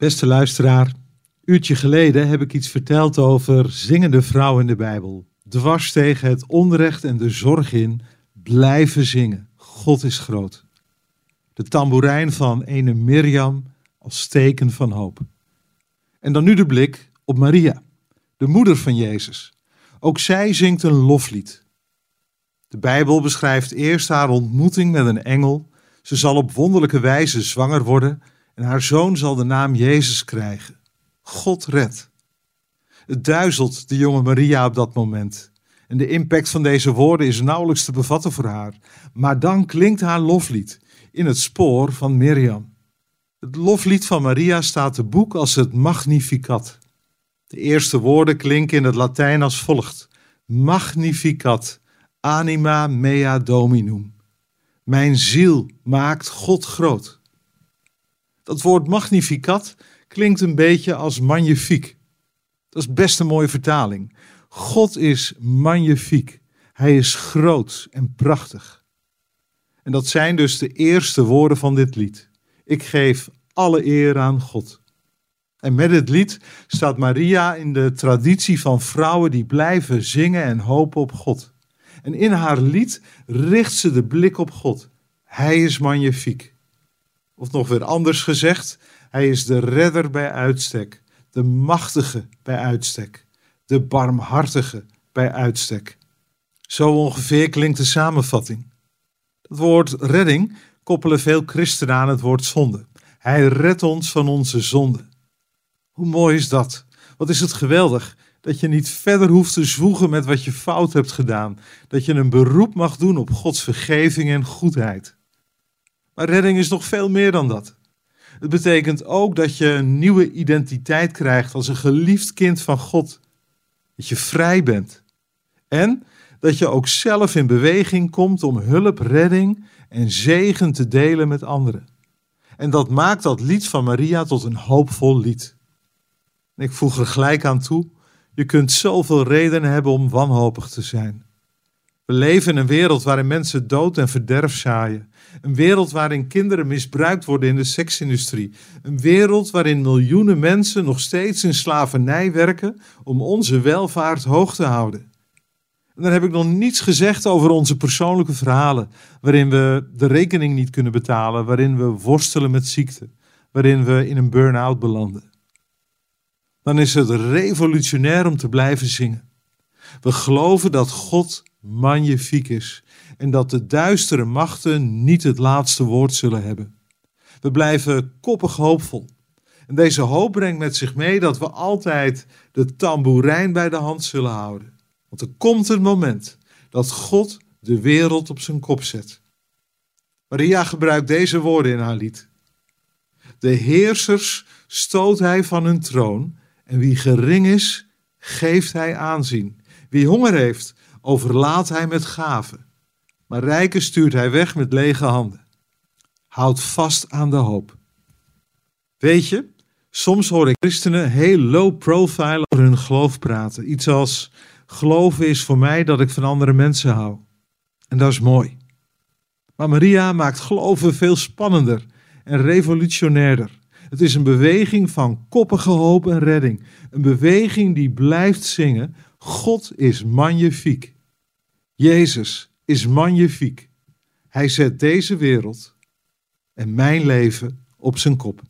Beste luisteraar, uurtje geleden heb ik iets verteld over zingende vrouwen in de Bijbel. Dwars tegen het onrecht en de zorg in blijven zingen. God is groot. De tamboerijn van ene Mirjam als teken van hoop. En dan nu de blik op Maria, de moeder van Jezus. Ook zij zingt een loflied. De Bijbel beschrijft eerst haar ontmoeting met een engel. Ze zal op wonderlijke wijze zwanger worden en haar zoon zal de naam Jezus krijgen. God redt. Het duizelt de jonge Maria op dat moment. En de impact van deze woorden is nauwelijks te bevatten voor haar. Maar dan klinkt haar loflied in het spoor van Mirjam. Het loflied van Maria staat te boek als het Magnificat. De eerste woorden klinken in het Latijn als volgt: Magnificat, anima mea dominum. Mijn ziel maakt God groot. Dat woord magnificat klinkt een beetje als magnifiek. Dat is best een mooie vertaling. God is magnifiek. Hij is groot en prachtig. En dat zijn dus de eerste woorden van dit lied. Ik geef alle eer aan God. En met het lied staat Maria in de traditie van vrouwen die blijven zingen en hopen op God. En in haar lied richt ze de blik op God. Hij is magnifiek. Of nog weer anders gezegd, hij is de redder bij uitstek, de machtige bij uitstek, de barmhartige bij uitstek. Zo ongeveer klinkt de samenvatting. Het woord redding koppelen veel christenen aan het woord zonde. Hij redt ons van onze zonde. Hoe mooi is dat? Wat is het geweldig dat je niet verder hoeft te zwoegen met wat je fout hebt gedaan. Dat je een beroep mag doen op Gods vergeving en goedheid. Maar redding is nog veel meer dan dat. Het betekent ook dat je een nieuwe identiteit krijgt als een geliefd kind van God. Dat je vrij bent. En dat je ook zelf in beweging komt om hulp, redding en zegen te delen met anderen. En dat maakt dat lied van Maria tot een hoopvol lied. En ik voeg er gelijk aan toe: je kunt zoveel redenen hebben om wanhopig te zijn. We leven in een wereld waarin mensen dood en verderf zaaien. Een wereld waarin kinderen misbruikt worden in de seksindustrie. Een wereld waarin miljoenen mensen nog steeds in slavernij werken om onze welvaart hoog te houden. En dan heb ik nog niets gezegd over onze persoonlijke verhalen, waarin we de rekening niet kunnen betalen, waarin we worstelen met ziekte, waarin we in een burn-out belanden. Dan is het revolutionair om te blijven zingen. We geloven dat God magnifiek is en dat de duistere machten niet het laatste woord zullen hebben. We blijven koppig hoopvol. En deze hoop brengt met zich mee dat we altijd de tamboerijn bij de hand zullen houden. Want er komt een moment dat God de wereld op zijn kop zet. Maria gebruikt deze woorden in haar lied. De heersers stoot hij van hun troon en wie gering is, geeft hij aanzien. Wie honger heeft, overlaat hij met gaven. Maar rijken stuurt hij weg met lege handen. Houd vast aan de hoop. Weet je, soms hoor ik christenen heel low profile over hun geloof praten. Iets als: geloven is voor mij dat ik van andere mensen hou. En dat is mooi. Maar Maria maakt geloven veel spannender en revolutionairder. Het is een beweging van koppige hoop en redding. Een beweging die blijft zingen: God is magnifiek. Jezus is magnifiek. Hij zet deze wereld en mijn leven op zijn kop.